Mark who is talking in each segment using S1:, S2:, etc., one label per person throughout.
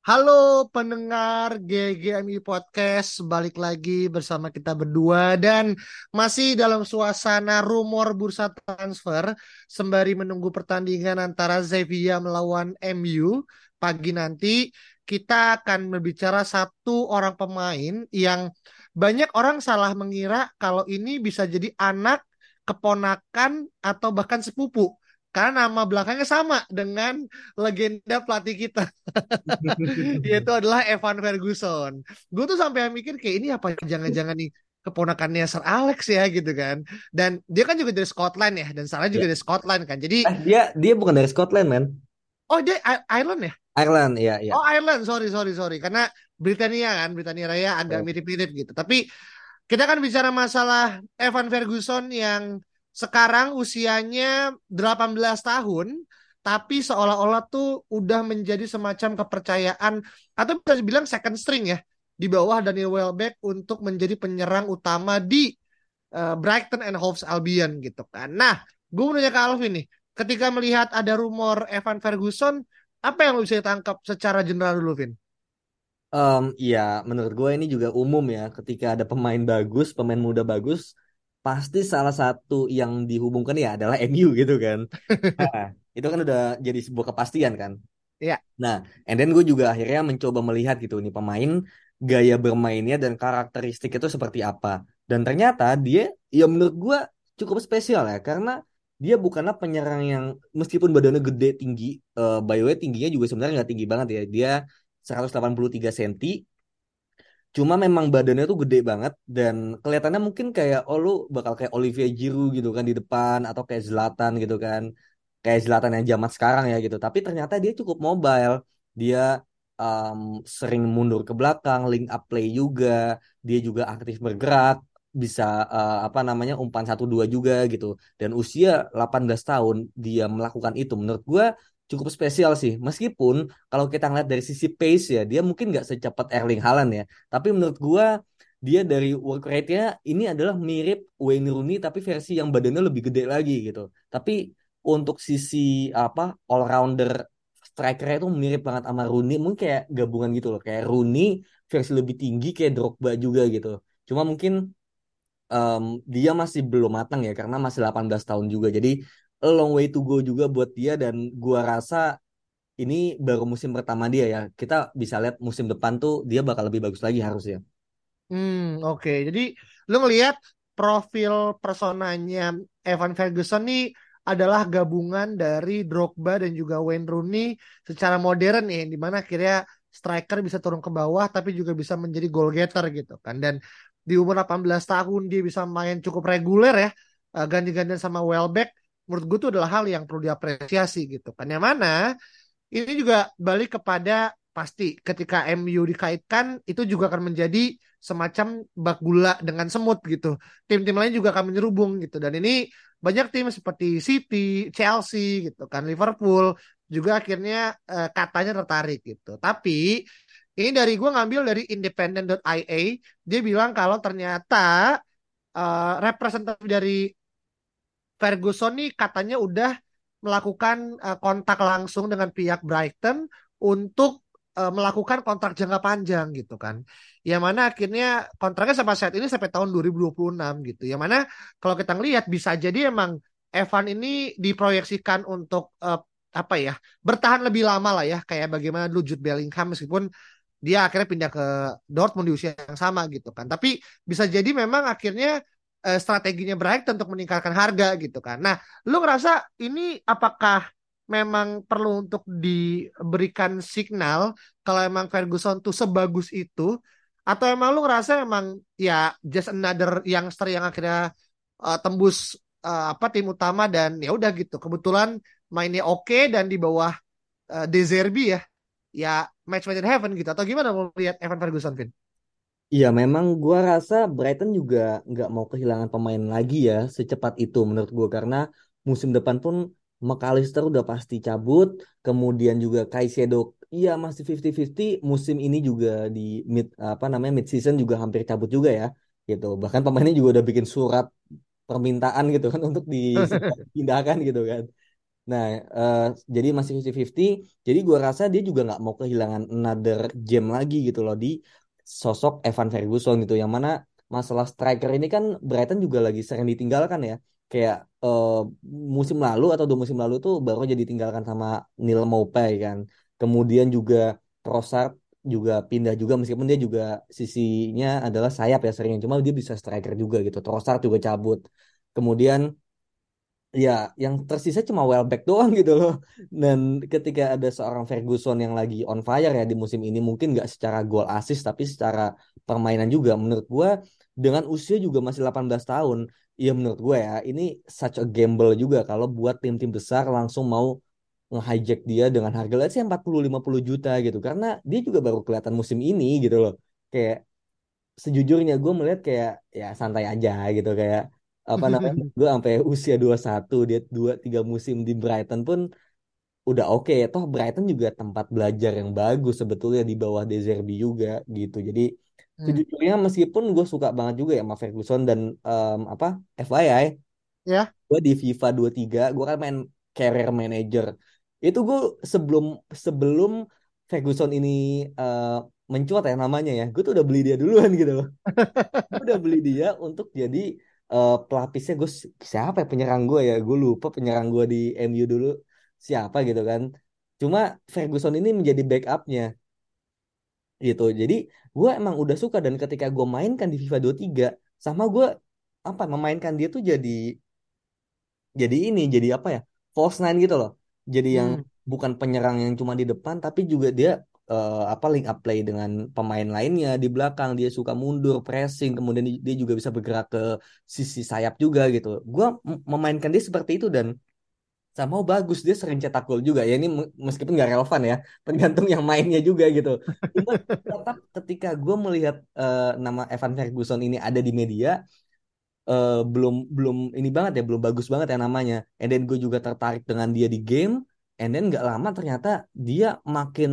S1: Halo pendengar GGMI Podcast, balik lagi bersama kita berdua dan masih dalam suasana rumor bursa transfer sembari menunggu pertandingan antara Sevilla melawan MU pagi nanti kita akan berbicara satu orang pemain yang banyak orang salah mengira kalau ini bisa jadi anak, keponakan atau bahkan sepupu karena nama belakangnya sama dengan legenda pelatih kita yaitu adalah Evan Ferguson gue tuh sampai mikir kayak ini apa jangan-jangan nih keponakannya Sir Alex ya gitu kan dan dia kan juga dari Scotland ya dan Salah juga
S2: Ya.
S1: dari Scotland kan jadi
S2: Eh, dia dia bukan dari Scotland, man.
S1: oh dia Ireland ya
S2: Ireland, iya, iya.
S1: oh Ireland sorry sorry sorry karena Britania kan Britania Raya agak
S2: Oh.
S1: mirip-mirip gitu tapi kita kan bicara masalah Evan Ferguson yang sekarang usianya 18 tahun tapi seolah-olah tuh udah menjadi semacam kepercayaan atau bisa dibilang second string ya di bawah Daniel Welbeck untuk menjadi penyerang utama di eh, Brighton and Hove Albion gitu kan. Nah, gue mau nanya ke Alvin nih, ketika melihat ada rumor Evan Ferguson, apa yang lo bisa tangkap secara general dulu, Vin?
S2: Em, iya, menurut gue ini juga umum ya. Ketika ada pemain bagus, pemain muda bagus, pasti salah satu yang dihubungkan ya adalah MU gitu kan. Nah, itu kan udah jadi sebuah kepastian kan.
S1: Iya.
S2: Nah, and then gue juga akhirnya mencoba melihat gitu nih pemain gaya bermainnya dan karakteristik itu seperti apa. Dan ternyata dia ya menurut gue cukup spesial ya karena dia bukanlah penyerang yang meskipun badannya gede tinggi, eh by the way tingginya juga sebenarnya nggak tinggi banget ya. Dia 183 cm. Cuma memang badannya tuh gede banget dan kelihatannya mungkin kayak oh lu bakal kayak Olivier Giroud gitu kan di depan atau kayak Zlatan gitu kan. Kayak Zlatan yang zaman sekarang ya gitu. Tapi ternyata dia cukup mobile. Dia um, sering mundur ke belakang, link up play juga. Dia juga aktif bergerak, bisa uh, apa namanya umpan 1-2 juga gitu. Dan usia 18 tahun dia melakukan itu menurut gua cukup spesial sih. Meskipun kalau kita ngeliat dari sisi pace ya, dia mungkin nggak secepat Erling Haaland ya. Tapi menurut gua dia dari work rate-nya ini adalah mirip Wayne Rooney tapi versi yang badannya lebih gede lagi gitu. Tapi untuk sisi apa all rounder strikernya itu mirip banget sama Rooney, mungkin kayak gabungan gitu loh. Kayak Rooney versi lebih tinggi kayak Drogba juga gitu. Cuma mungkin em, dia masih belum matang ya karena masih 18 tahun juga. Jadi long way to go juga buat dia dan gua rasa ini baru musim pertama dia ya. Kita bisa lihat musim depan tuh dia bakal lebih bagus lagi harusnya.
S1: Hmm, oke. Jadi lu ngelihat profil personanya Evan Ferguson nih adalah gabungan dari Drogba dan juga Wayne Rooney secara modern nih, di mana akhirnya striker bisa turun ke bawah tapi juga bisa menjadi goal getter gitu kan. Dan di umur 18 tahun dia bisa main cukup reguler ya, eh, ganti-gantian sama Welbeck. Menurut gue itu adalah hal yang perlu diapresiasi gitu kan. Yang mana ini juga balik kepada pasti ketika MU dikaitkan itu juga akan menjadi semacam bak gula dengan semut gitu. Tim-tim lain juga akan menyerubung gitu. Dan ini banyak tim seperti City, Chelsea gitu kan, Liverpool juga akhirnya eh, katanya tertarik gitu. Tapi ini dari gue ngambil dari independent.ia, dia bilang kalau ternyata eh, representatif dari Ferguson nih katanya udah melakukan eh, kontak langsung dengan pihak Brighton untuk eh, melakukan kontrak jangka panjang gitu kan. Yang mana akhirnya kontraknya sampai saat ini sampai tahun 2026 gitu. Yang mana kalau kita ngelihat bisa jadi emang Evan ini diproyeksikan untuk eh, apa ya bertahan lebih lama lah ya kayak bagaimana dulu Jude Bellingham meskipun dia akhirnya pindah ke Dortmund di usia yang sama gitu kan. Tapi bisa jadi memang akhirnya eh, strateginya Brighton untuk meningkatkan harga gitu kan. Nah, lu ngerasa ini apakah memang perlu untuk diberikan signal kalau emang Ferguson tuh sebagus itu atau emang lu ngerasa emang ya just another youngster yang akhirnya eh, tembus uh, apa tim utama dan ya udah gitu. Kebetulan mainnya oke dan di bawah uh, De Zerbi ya. Ya match made in heaven gitu. Atau gimana mau lihat Evan Ferguson, Vin?
S2: Iya, memang gua rasa Brighton juga nggak mau kehilangan pemain lagi ya secepat itu menurut gua karena musim depan pun McAllister udah pasti cabut, kemudian juga Caicedo iya masih 50-50, musim ini juga di mid apa namanya mid season juga hampir cabut juga ya gitu. Bahkan pemainnya juga udah bikin surat permintaan gitu kan untuk dipindahkan gitu kan. Nah, uh, jadi masih 50-50. Jadi gua rasa dia juga nggak mau kehilangan another gem lagi gitu loh di sosok Evan Ferguson gitu. Yang mana masalah striker ini kan Brighton juga lagi sering ditinggalkan ya. Kayak uh, musim lalu atau dua musim lalu tuh baru jadi ditinggalkan sama Neil Maupay kan. Kemudian juga Trossard juga pindah juga meskipun dia juga sisinya adalah sayap ya seringnya cuma dia bisa striker juga gitu Trossard juga cabut kemudian ya yang tersisa cuma Welbeck doang gitu loh. Dan ketika ada seorang Ferguson yang lagi on fire ya di musim ini mungkin nggak secara gol assist tapi secara permainan juga. Menurut gue dengan usia juga masih 18 tahun ya menurut gue ya ini such a gamble juga kalau buat tim-tim besar langsung mau nge-hijack dia dengan harga let's say 40-50 juta gitu. Karena dia juga baru kelihatan musim ini gitu loh. Kayak sejujurnya gue melihat kayak ya santai aja gitu kayak apa namanya gue sampai usia 21 dia dua tiga musim di Brighton pun udah oke okay. toh Brighton juga tempat belajar yang bagus sebetulnya di bawah De Zerbi juga gitu jadi hmm. sejujurnya meskipun gue suka banget juga ya sama Ferguson dan um, apa FYI
S1: ya
S2: gue di FIFA 23 gue kan main career manager itu gue sebelum sebelum Ferguson ini uh, mencuat ya namanya ya gue tuh udah beli dia duluan gitu loh gue udah beli dia untuk jadi uh, pelapisnya gue siapa ya? Penyerang gue ya? Gue lupa penyerang gue di MU dulu. Siapa gitu kan. Cuma Ferguson ini menjadi backupnya. Gitu. Jadi gue emang udah suka dan ketika gue mainkan di FIFA 23 sama gue apa memainkan dia tuh jadi jadi ini jadi apa ya? False nine gitu loh. Jadi yang hmm. bukan penyerang yang cuma di depan tapi juga dia uh, apa link up play dengan pemain lainnya di belakang. Dia suka mundur pressing kemudian dia juga bisa bergerak ke sisi sayap juga gitu. Gue memainkan dia seperti itu dan sama bagus. Dia sering cetak gol juga. Ya ini meskipun nggak relevan ya tergantung yang mainnya juga gitu. Cuma ketika gue melihat uh, nama Evan Ferguson ini ada di media uh, belum belum ini banget ya belum bagus banget ya namanya. And then gue juga tertarik dengan dia di game and then nggak lama ternyata dia makin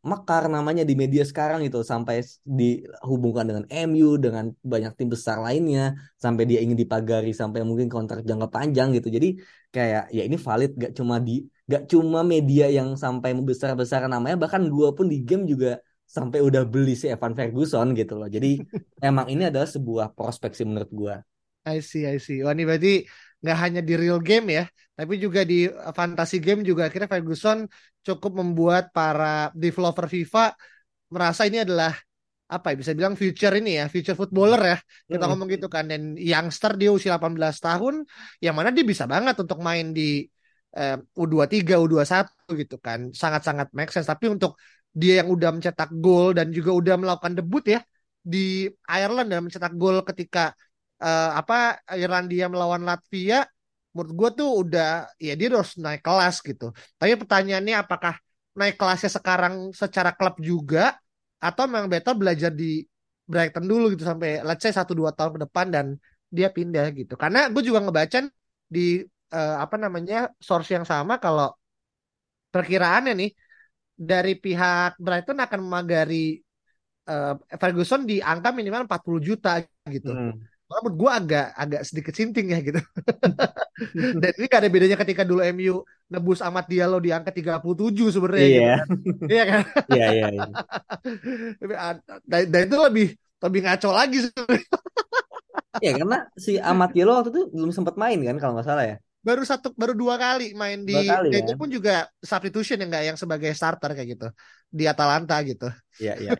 S2: mekar namanya di media sekarang itu sampai dihubungkan dengan MU dengan banyak tim besar lainnya. Sampai dia ingin dipagari sampai mungkin kontrak jangka panjang gitu. Jadi kayak ya ini valid. Gak cuma di gak cuma media yang sampai besar besar namanya. Bahkan gue pun di game juga sampai udah beli si Evan Ferguson gitu loh. Jadi emang ini adalah sebuah prospek sih menurut gue
S1: I see, I see. Wah ini berarti nggak hanya di real game ya, tapi juga di fantasy game juga akhirnya Ferguson cukup membuat para developer FIFA merasa ini adalah apa ya bisa bilang future ini ya, future footballer ya. Kita ngomong gitu kan dan youngster dia usia 18 tahun yang mana dia bisa banget untuk main di eh, U23, U21 gitu kan. Sangat-sangat make sense tapi untuk dia yang udah mencetak gol dan juga udah melakukan debut ya di Ireland dan mencetak gol ketika uh, apa Irlandia melawan Latvia menurut gue tuh udah ya dia harus naik kelas gitu. Tapi pertanyaannya apakah naik kelasnya sekarang secara klub juga atau memang better belajar di Brighton dulu gitu sampai let's say satu dua tahun ke depan dan dia pindah gitu. Karena gue juga ngebaca di uh, apa namanya source yang sama kalau perkiraannya nih dari pihak Brighton akan memagari uh, Ferguson di angka minimal 40 juta gitu. Hmm menurut gue agak agak sedikit sinting ya gitu. Dan ini gak ada bedanya ketika dulu MU nebus amat Diallo di angka 37 sebenarnya
S2: iya. gitu
S1: kan. Iya kan?
S2: Iya iya iya.
S1: Dan, dan itu lebih lebih ngaco lagi sebenarnya.
S2: ya karena si Amat Diallo waktu itu belum sempat main kan kalau nggak salah ya
S1: baru satu baru dua kali main di kali, ya? itu pun juga substitution yang enggak yang sebagai starter kayak gitu di Atalanta gitu.
S2: Iya iya.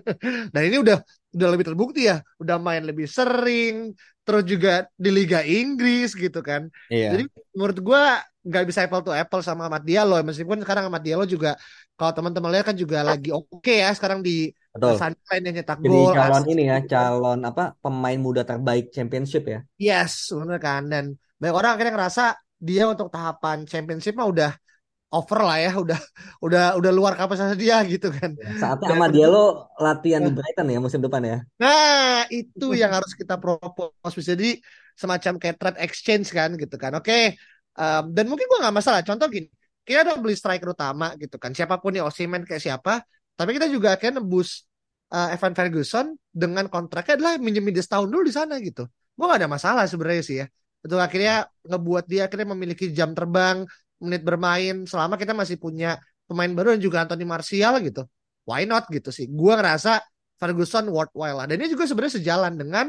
S1: dan ini udah udah lebih terbukti ya, udah main lebih sering, terus juga di Liga Inggris gitu kan.
S2: Iya.
S1: Jadi menurut gua nggak bisa apple to apple sama Ahmad Diallo meskipun sekarang Ahmad Diallo juga kalau teman-teman lihat kan juga lagi oke okay ya sekarang di Betul. Sunshine yang nyetak
S2: Jadi calon ini ya, calon apa pemain muda terbaik championship ya.
S1: Yes, benar kan dan banyak orang akhirnya ngerasa dia untuk tahapan championship mah udah over lah ya, udah udah udah luar kapasitas dia gitu kan.
S2: Ya, saatnya sama dia lo latihan di Brighton ya musim depan ya.
S1: Nah, itu yang harus kita propose. Jadi semacam kayak trade exchange kan gitu kan. Oke. Um, dan mungkin gua nggak masalah. Contoh gini, kita udah beli striker utama gitu kan. Siapa pun nih Osimhen kayak siapa. Tapi kita juga akan nebus uh, Evan Ferguson dengan kontraknya adalah minjemin dia setahun dulu di sana gitu. Gua nggak ada masalah sebenarnya sih ya. Itu akhirnya ngebuat dia akhirnya memiliki jam terbang, menit bermain selama kita masih punya pemain baru dan juga Anthony Martial gitu. Why not gitu sih. Gua ngerasa Ferguson worthwhile lah. Dan ini juga sebenarnya sejalan dengan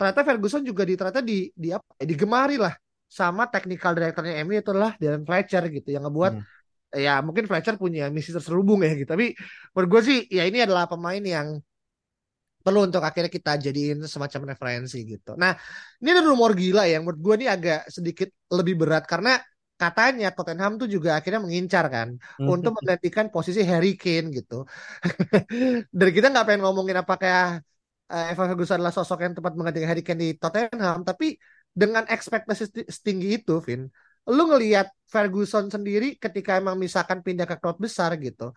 S1: ternyata Ferguson juga di ternyata di di apa ya, digemari lah sama technical directornya MU itu adalah Darren Fletcher gitu yang ngebuat
S2: Hmm.
S1: ya mungkin Fletcher punya misi terselubung ya gitu. Tapi menurut gue sih ya ini adalah pemain yang perlu untuk akhirnya kita jadiin semacam referensi gitu. Nah, ini ada rumor gila ya, menurut gue ini agak sedikit lebih berat karena katanya Tottenham tuh juga akhirnya mengincar kan untuk menggantikan posisi Harry Kane gitu. Dan kita nggak pengen ngomongin apakah uh, Evan Ferguson adalah sosok yang tepat menggantikan Harry Kane di Tottenham, tapi dengan ekspektasi setinggi itu, Vin, lu ngelihat Ferguson sendiri ketika emang misalkan pindah ke klub besar gitu,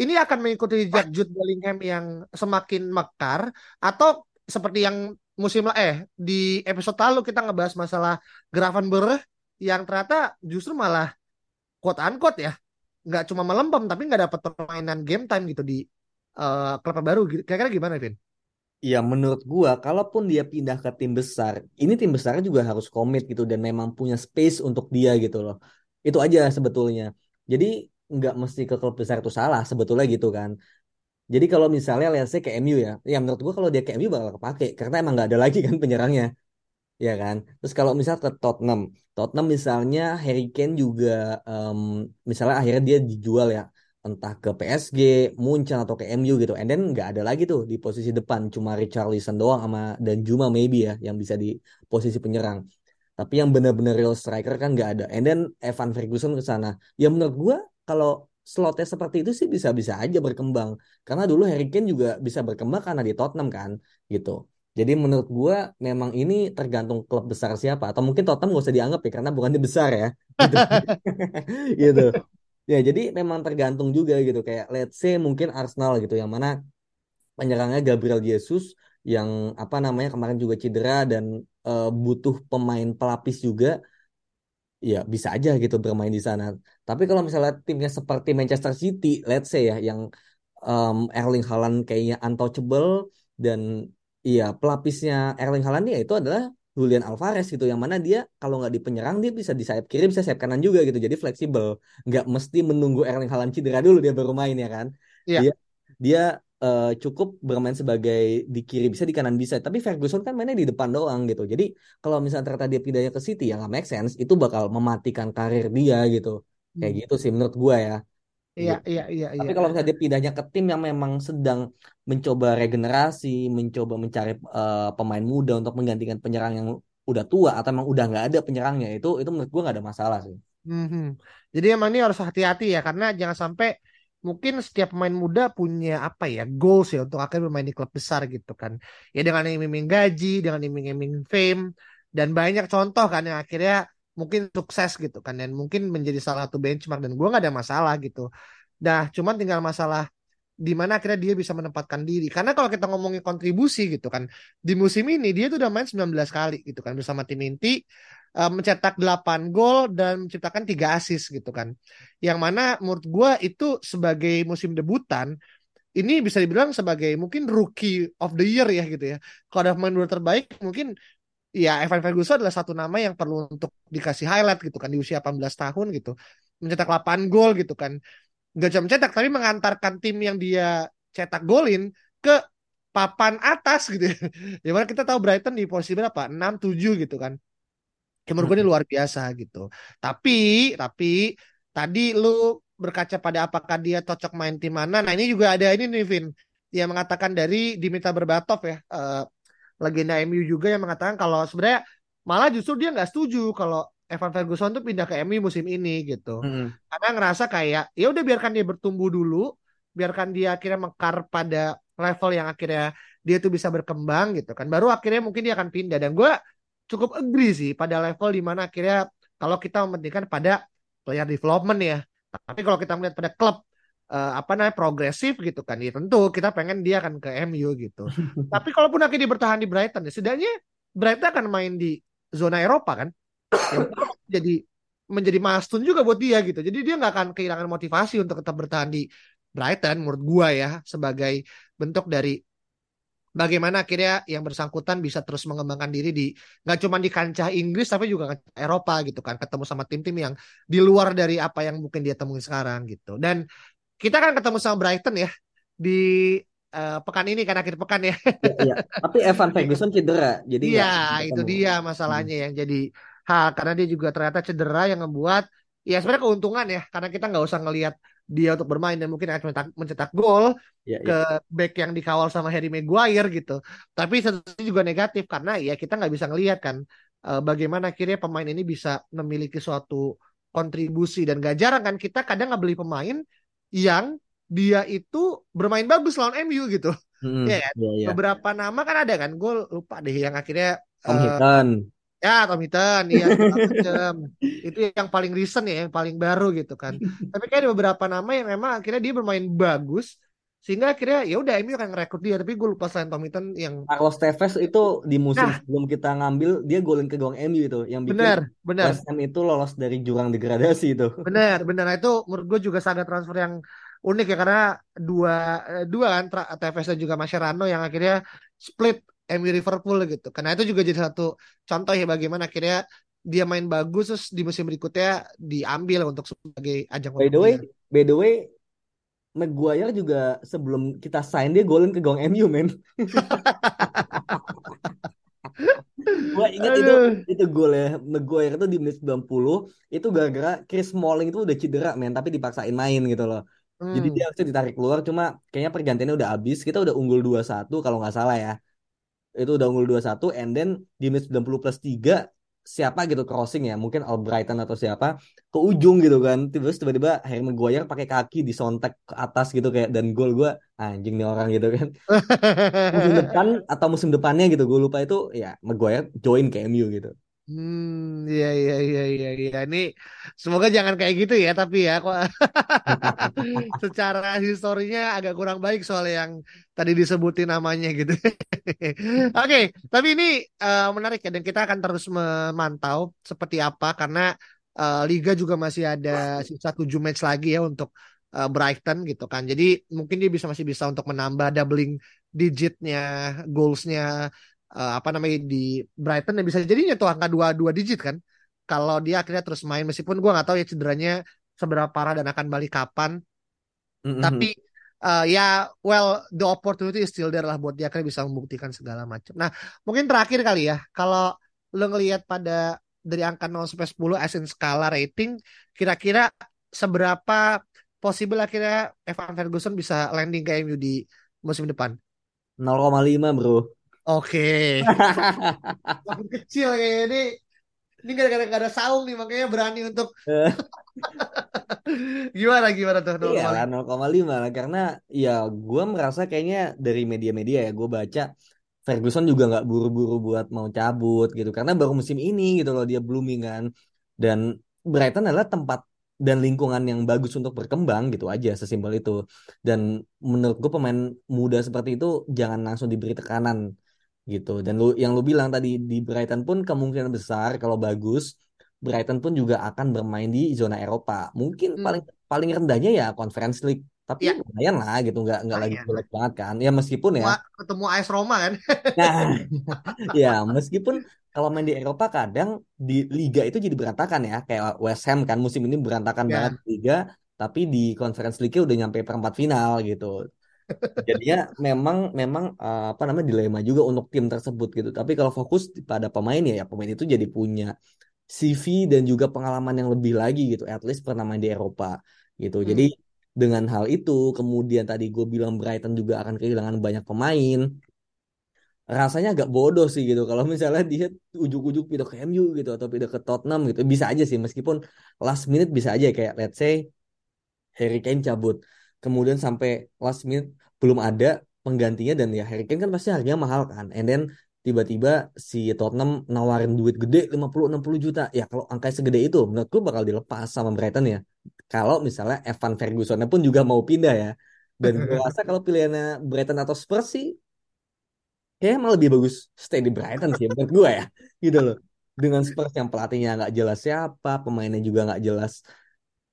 S1: ini akan mengikuti jejak Jude Bellingham yang semakin mekar atau seperti yang musim eh di episode lalu kita ngebahas masalah Gravenberch yang ternyata justru malah quote unquote ya nggak cuma melempem tapi nggak dapat permainan game time gitu di uh, klub baru kira-kira gimana Vin?
S2: Ya menurut gua kalaupun dia pindah ke tim besar ini tim besarnya juga harus komit gitu dan memang punya space untuk dia gitu loh. Itu aja sebetulnya. Jadi nggak mesti ke klub besar itu salah sebetulnya gitu kan jadi kalau misalnya say ke MU ya ya menurut gua kalau dia ke MU bakal kepake karena emang nggak ada lagi kan penyerangnya ya kan terus kalau misal ke Tottenham Tottenham misalnya Harry Kane juga um, misalnya akhirnya dia dijual ya entah ke PSG, Munchen atau ke MU gitu. And then nggak ada lagi tuh di posisi depan, cuma Richarlison doang sama dan Juma maybe ya yang bisa di posisi penyerang. Tapi yang benar-benar real striker kan nggak ada. And then Evan Ferguson ke sana. Ya menurut gua kalau slotnya seperti itu sih bisa-bisa aja berkembang. Karena dulu Harry Kane juga bisa berkembang karena di Tottenham kan gitu. Jadi menurut gua memang ini tergantung klub besar siapa atau mungkin Tottenham gak usah dianggap ya karena bukan besar ya. Gitu. gitu. Ya, jadi memang tergantung juga gitu kayak let's say mungkin Arsenal gitu yang mana penyerangnya Gabriel Jesus yang apa namanya kemarin juga cedera dan uh, butuh pemain pelapis juga ya bisa aja gitu bermain di sana. Tapi kalau misalnya timnya seperti Manchester City, let's say ya yang um, Erling Haaland kayaknya untouchable dan iya pelapisnya Erling Haaland ya itu adalah Julian Alvarez gitu yang mana dia kalau nggak di penyerang dia bisa di sayap kiri bisa sayap kanan juga gitu jadi fleksibel nggak mesti menunggu Erling Haaland cedera dulu dia baru main ya kan
S1: Iya.
S2: dia dia uh, cukup bermain sebagai di kiri bisa di kanan bisa tapi Ferguson kan mainnya di depan doang gitu jadi kalau misalnya ternyata dia pindahnya ke City ya nggak make sense itu bakal mematikan karir dia gitu kayak
S1: Hmm.
S2: gitu sih menurut gua ya
S1: Iya,
S2: gitu.
S1: iya, iya,
S2: Tapi
S1: iya.
S2: kalau misalnya dia pindahnya ke tim yang memang sedang mencoba regenerasi, mencoba mencari uh, pemain muda untuk menggantikan penyerang yang udah tua atau emang udah nggak ada penyerangnya itu itu menurut gua nggak ada masalah sih.
S1: Mhm. Jadi emang ini harus hati-hati ya karena jangan sampai mungkin setiap pemain muda punya apa ya goals ya untuk akhirnya bermain di klub besar gitu kan. Ya dengan iming-iming gaji, dengan iming-iming fame dan banyak contoh kan yang akhirnya mungkin sukses gitu kan dan mungkin menjadi salah satu benchmark dan gua nggak ada masalah gitu. Dah, cuman tinggal masalah di mana akhirnya dia bisa menempatkan diri. Karena kalau kita ngomongin kontribusi gitu kan, di musim ini dia tuh udah main 19 kali gitu kan bersama tim inti uh, mencetak 8 gol dan menciptakan 3 assist gitu kan. Yang mana menurut gua itu sebagai musim debutan ini bisa dibilang sebagai mungkin rookie of the year ya gitu ya. Kalau ada pemain muda terbaik mungkin ya Evan Ferguson adalah satu nama yang perlu untuk dikasih highlight gitu kan di usia 18 tahun gitu. Mencetak 8 gol gitu kan gak cuma mencetak tapi mengantarkan tim yang dia cetak golin ke papan atas gitu ya. Di mana kita tahu Brighton di posisi berapa? 6 7 gitu kan. Ya, menurut gue ini luar biasa gitu. Tapi tapi tadi lu berkaca pada apakah dia cocok main tim mana. Nah, ini juga ada ini nih Vin yang mengatakan dari Dimitar Berbatov ya. Uh, legenda MU juga yang mengatakan kalau sebenarnya malah justru dia nggak setuju kalau Evan Ferguson tuh pindah ke MU musim ini gitu.
S2: Mm-hmm.
S1: Karena ngerasa kayak ya udah biarkan dia bertumbuh dulu, biarkan dia akhirnya mekar pada level yang akhirnya dia tuh bisa berkembang gitu kan. Baru akhirnya mungkin dia akan pindah dan gue cukup agree sih pada level di mana akhirnya kalau kita mementingkan pada player development ya. Tapi kalau kita melihat pada klub uh, apa namanya progresif gitu kan, ya tentu kita pengen dia akan ke MU gitu. Tapi kalaupun akhirnya bertahan di Brighton, ya setidaknya Brighton akan main di zona Eropa kan. Ya, jadi menjadi milestone juga buat dia gitu. Jadi dia nggak akan kehilangan motivasi untuk tetap bertahan di Brighton menurut gua ya sebagai bentuk dari bagaimana akhirnya yang bersangkutan bisa terus mengembangkan diri di nggak cuma di kancah Inggris tapi juga kancah Eropa gitu kan ketemu sama tim-tim yang di luar dari apa yang mungkin dia temuin sekarang gitu dan kita kan ketemu sama Brighton ya di uh, pekan ini kan akhir pekan ya.
S2: ya, ya. Tapi Evan Ferguson cedera jadi
S1: Iya itu dia masalahnya hmm. yang jadi hal karena dia juga ternyata cedera yang membuat ya sebenarnya keuntungan ya karena kita nggak usah ngelihat dia untuk bermain dan mungkin akan mencetak, mencetak gol yeah, ke yeah. back yang dikawal sama Harry Maguire gitu. Tapi satu juga negatif karena ya kita nggak bisa ngelihat kan uh, bagaimana akhirnya pemain ini bisa memiliki suatu kontribusi dan gak jarang kan kita kadang nggak beli pemain yang dia itu bermain bagus lawan MU gitu. Hmm, ya, yeah, yeah. beberapa nama kan ada kan, gue lupa deh yang akhirnya
S2: Tom uh,
S1: Ya, Tom Hinton, iya itu yang paling recent ya, yang paling baru gitu kan. Tapi kayak ada beberapa nama yang memang akhirnya dia bermain bagus, sehingga akhirnya ya udah MU akan ngerekrut dia. Tapi gue lupa selain Tom Hinton yang
S2: Carlos Tevez itu di musim nah, sebelum kita ngambil dia golin ke gawang MU itu, yang bikin
S1: benar, benar.
S2: West Ham itu lolos dari jurang degradasi itu.
S1: Benar, benar. Nah, itu menurut gue juga sangat transfer yang unik ya karena dua eh, dua kan Tevez dan juga Mascherano yang akhirnya split MU Liverpool gitu. Karena itu juga jadi satu contoh ya bagaimana akhirnya dia main bagus terus di musim berikutnya diambil untuk sebagai ajang
S2: By the way, by the way Maguire juga sebelum kita sign dia golin ke gawang MU men. Gua ingat itu itu gol ya Maguire itu di menit 90 itu gara-gara Chris Smalling itu udah cedera men tapi dipaksain main gitu loh. Hmm. Jadi dia harusnya ditarik keluar cuma kayaknya pergantiannya udah habis. Kita udah unggul 2-1 kalau nggak salah ya itu udah unggul 2-1 and then di menit 90 plus 3 siapa gitu crossing ya? Mungkin Albrighton atau siapa? Ke ujung gitu kan. Tiba-tiba Harry Maguire pakai kaki disontek ke atas gitu kayak dan gol gue anjing nih orang gitu kan. Musim depan atau musim depannya gitu gue lupa itu ya Maguire join ke MU gitu
S1: Hmm, iya iya iya iya iya. Ini semoga jangan kayak gitu ya, tapi ya kok secara historinya agak kurang baik soal yang tadi disebutin namanya gitu. Oke, okay, tapi ini uh, menarik ya dan kita akan terus memantau seperti apa karena uh, liga juga masih ada sisa tujuh match lagi ya untuk uh, Brighton gitu kan. Jadi mungkin dia bisa masih bisa untuk menambah doubling digitnya, goalsnya uh, apa namanya di Brighton yang bisa jadi nyetuh angka dua dua digit kan. Kalau dia akhirnya terus main meskipun gue nggak tahu ya cederanya seberapa parah dan akan balik kapan. Mm-hmm. tapi uh, ya well the opportunity is still there lah buat dia akhirnya bisa membuktikan segala macam. Nah mungkin terakhir kali ya kalau lo ngelihat pada dari angka 0 sampai 10 as in skala rating kira-kira seberapa possible akhirnya Evan Ferguson bisa landing ke MU di musim depan?
S2: 0,5 bro
S1: Oke. Makin kecil kayak ini. Ini gara-gara gak ada saung nih makanya berani untuk gimana gimana tuh?
S2: 0,5 Iya 0,5 lah karena ya gue merasa kayaknya dari media-media ya gue baca Ferguson juga nggak buru-buru buat mau cabut gitu. Karena baru musim ini gitu loh dia blooming kan. Dan Brighton adalah tempat dan lingkungan yang bagus untuk berkembang gitu aja sesimpel itu. Dan menurut gue pemain muda seperti itu jangan langsung diberi tekanan gitu. Dan lu yang lu bilang tadi di Brighton pun kemungkinan besar kalau bagus Brighton pun juga akan bermain di zona Eropa. Mungkin hmm. paling paling rendahnya ya Conference League. Tapi ya. lumayan lah gitu, nggak nggak lagi jelek banget kan. Ya meskipun ya.
S1: Ketemu AS Roma kan.
S2: nah, ya meskipun kalau main di Eropa kadang di liga itu jadi berantakan ya. Kayak West Ham kan musim ini berantakan ya. banget liga. Tapi di Conference League udah nyampe perempat final gitu jadinya memang memang uh, apa namanya dilema juga untuk tim tersebut gitu. Tapi kalau fokus pada pemain ya, ya pemain itu jadi punya CV dan juga pengalaman yang lebih lagi gitu. At least pernah main di Eropa gitu. Hmm. jadi dengan hal itu kemudian tadi gue bilang Brighton juga akan kehilangan banyak pemain rasanya agak bodoh sih gitu. Kalau misalnya dia ujuk-ujuk pindah ke MU gitu atau pindah ke Tottenham gitu bisa aja sih. Meskipun last minute bisa aja kayak let's say Harry Kane cabut kemudian sampai last minute belum ada penggantinya dan ya Harry Kane kan pasti harganya mahal kan and then tiba-tiba si Tottenham nawarin duit gede 50-60 juta. Ya kalau angka segede itu menurutku bakal dilepas sama Brighton ya. Kalau misalnya Evan Ferguson pun juga mau pindah ya. Dan gue rasa kalau pilihannya Brighton atau Spurs sih kayaknya malah lebih bagus stay di Brighton sih menurut gue ya. Gitu loh. Dengan Spurs yang pelatihnya nggak jelas siapa, pemainnya juga nggak jelas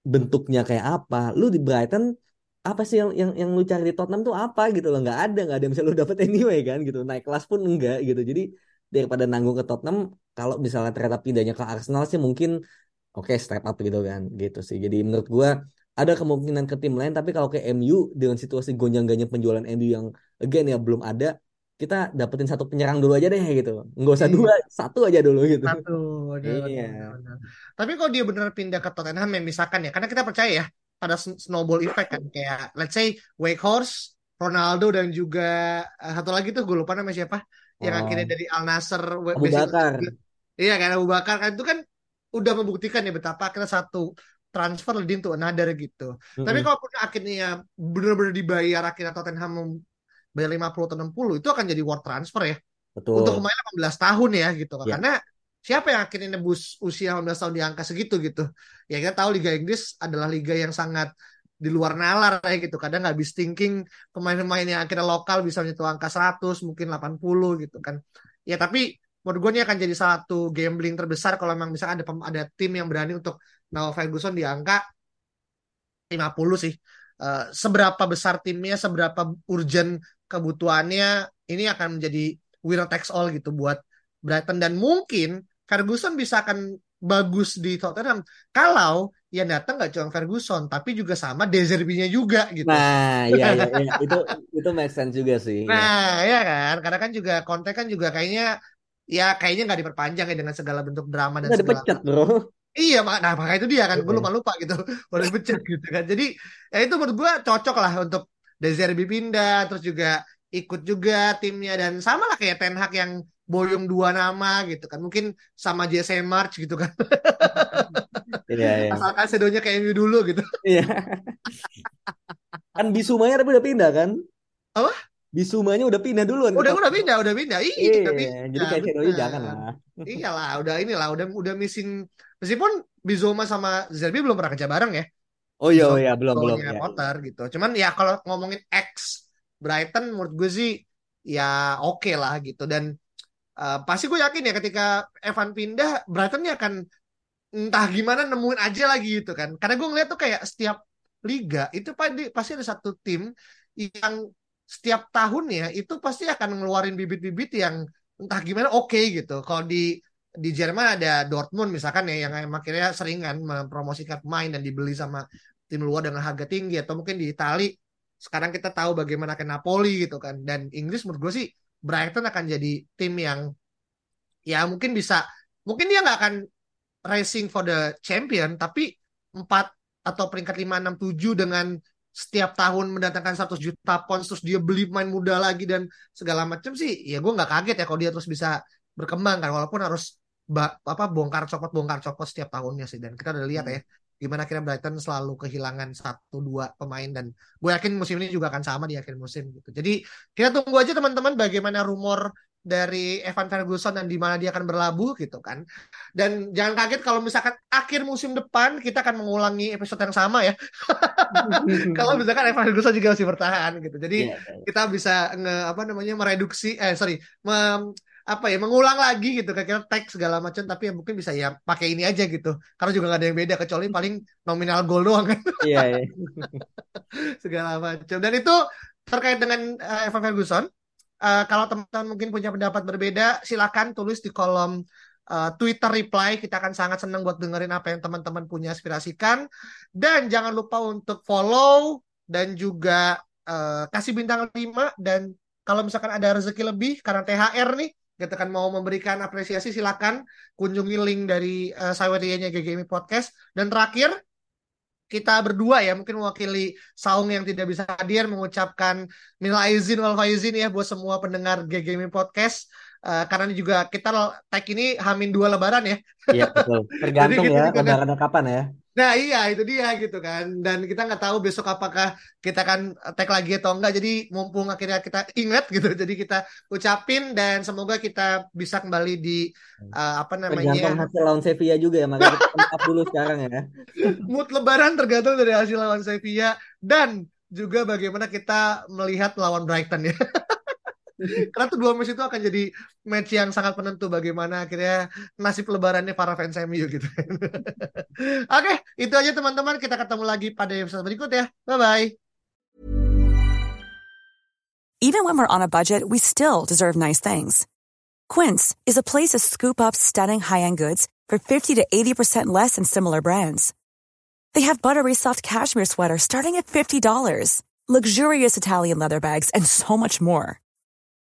S2: bentuknya kayak apa. Lu di Brighton apa sih yang yang yang lu cari di Tottenham tuh apa gitu loh? Nggak ada nggak ada yang bisa lu dapet anyway kan gitu. Naik kelas pun enggak gitu. Jadi daripada nanggung ke Tottenham kalau misalnya ternyata pindahnya ke Arsenal sih mungkin oke okay, step up gitu kan gitu sih. Jadi menurut gua ada kemungkinan ke tim lain tapi kalau ke MU dengan situasi gonjang-ganjing penjualan MU yang again ya belum ada kita dapetin satu penyerang dulu aja deh gitu. Nggak usah dua iya. satu aja dulu gitu.
S1: Satu iya. tapi kalau dia benar pindah ke Tottenham ya misalkan ya karena kita percaya ya pada snowball effect kan kayak let's say Wake Horse, Ronaldo dan juga uh, satu lagi tuh gue lupa namanya siapa yang oh. akhirnya dari Al Nasser
S2: Abu Bakar.
S1: Iya kan Abu Bakar kan itu kan udah membuktikan ya betapa akhirnya satu transfer leading to another gitu. Mm-hmm. Tapi kalau akhirnya benar-benar dibayar akhirnya Tottenham bayar 50 atau 60 itu akan jadi world transfer ya. Betul. Untuk pemain 18 tahun ya gitu. Yeah. Karena siapa yang akhirnya nebus usia 18 tahun di angka segitu gitu? Ya kita tahu Liga Inggris adalah liga yang sangat di luar nalar ya gitu. Kadang nggak habis thinking pemain-pemain yang akhirnya lokal bisa menyentuh angka 100 mungkin 80 gitu kan. Ya tapi menurut gue ini akan jadi satu gambling terbesar kalau memang misalkan ada ada tim yang berani untuk Noah Ferguson di angka 50 sih. Uh, seberapa besar timnya seberapa urgent kebutuhannya ini akan menjadi winner takes all gitu buat Brighton. Dan mungkin Ferguson bisa akan bagus di Tottenham kalau yang datang nggak cuma Ferguson tapi juga sama Deserbi-nya juga gitu.
S2: Nah, iya, iya, iya. itu itu make sense juga sih.
S1: Nah, ya kan, karena kan juga konten kan juga kayaknya ya kayaknya nggak diperpanjang ya dengan segala bentuk drama dan
S2: segala. dipecat bro.
S1: Iya, nah makanya itu dia kan, gue lupa lupa gitu, udah dipecat gitu kan. Jadi ya itu menurut gue cocok lah untuk Deserbi pindah, terus juga ikut juga timnya dan sama lah kayak Ten Hag yang boyong dua nama gitu kan. Mungkin sama Jesse March gitu kan.
S2: Iya, iya.
S1: asalkan sedonya kayak MU dulu gitu.
S2: Iya. Kan Bisumanya tapi udah pindah kan?
S1: Apa?
S2: Bisumanya udah pindah duluan.
S1: Udah udah pindah udah pindah. Iya, iya
S2: jadi kayak Sedonya jangan lah.
S1: Iyalah udah inilah udah udah missing. Meskipun Bizuma sama Zerbi belum pernah kerja bareng ya.
S2: Oh iya oh iya belum belum ya.
S1: Potter gitu. Cuman ya kalau ngomongin X Brighton menurut gue sih ya oke okay lah gitu. Dan uh, pasti gue yakin ya ketika Evan pindah Brighton ini akan entah gimana nemuin aja lagi gitu kan. Karena gue ngeliat tuh kayak setiap liga itu pasti ada satu tim yang setiap tahunnya itu pasti akan ngeluarin bibit-bibit yang entah gimana oke okay, gitu. Kalau di di Jerman ada Dortmund misalkan ya yang akhirnya sering kan mempromosikan pemain dan dibeli sama tim luar dengan harga tinggi. Atau mungkin di Itali sekarang kita tahu bagaimana ke Napoli gitu kan. Dan Inggris menurut gue sih Brighton akan jadi tim yang ya mungkin bisa mungkin dia nggak akan racing for the champion tapi empat atau peringkat 5 6 7 dengan setiap tahun mendatangkan 100 juta pounds terus dia beli main muda lagi dan segala macam sih ya gue nggak kaget ya kalau dia terus bisa berkembang kan walaupun harus apa bongkar copot bongkar copot setiap tahunnya sih. Dan kita udah lihat ya gimana akhirnya Brighton selalu kehilangan satu dua pemain dan gue yakin musim ini juga akan sama di akhir musim gitu. Jadi kita tunggu aja teman-teman bagaimana rumor dari Evan Ferguson dan di mana dia akan berlabuh gitu kan. Dan jangan kaget kalau misalkan akhir musim depan kita akan mengulangi episode yang sama ya. kalau misalkan Evan Ferguson juga masih bertahan gitu. Jadi yeah, yeah. kita bisa nge apa namanya mereduksi eh sorry mem, apa ya mengulang lagi gitu kayak teks segala macam tapi ya mungkin bisa ya pakai ini aja gitu. Karena juga nggak ada yang beda kecuali paling nominal goal doang. Kan
S2: iya, iya.
S1: segala macam. Dan itu terkait dengan uh, Evan Ferguson uh, kalau teman-teman mungkin punya pendapat berbeda silakan tulis di kolom uh, Twitter reply. Kita akan sangat senang buat dengerin apa yang teman-teman punya aspirasikan. Dan jangan lupa untuk follow dan juga uh, kasih bintang 5 dan kalau misalkan ada rezeki lebih karena THR nih kita kan mau memberikan apresiasi silakan kunjungi link dari uh, nya GGMI Podcast. Dan terakhir kita berdua ya mungkin mewakili Saung yang tidak bisa hadir mengucapkan minal aizin wal faizin ya buat semua pendengar GGMI Podcast uh, karena juga kita tag ini hamin dua lebaran ya.
S2: Iya betul. Tergantung ya lebarannya kapan ya.
S1: Nah iya itu dia gitu kan dan kita nggak tahu besok apakah kita akan tag lagi atau enggak jadi mumpung akhirnya kita ingat gitu jadi kita ucapin dan semoga kita bisa kembali di uh, apa namanya
S2: tergantung hasil lawan Sevilla juga ya makanya kita dulu sekarang ya
S1: mood lebaran tergantung dari hasil lawan Sevilla dan juga bagaimana kita melihat lawan Brighton ya Karena tuh dua match itu akan jadi match yang sangat penentu bagaimana akhirnya nasib lebarannya para fans MU gitu. Oke, itu aja teman-teman. Kita ketemu lagi pada episode berikut ya. Bye-bye.
S3: Even when we're on a budget, we still deserve nice things. Quince is a place to scoop up stunning high-end goods for 50 to 80% less than similar brands. They have buttery soft cashmere sweaters starting at $50, luxurious Italian leather bags, and so much more.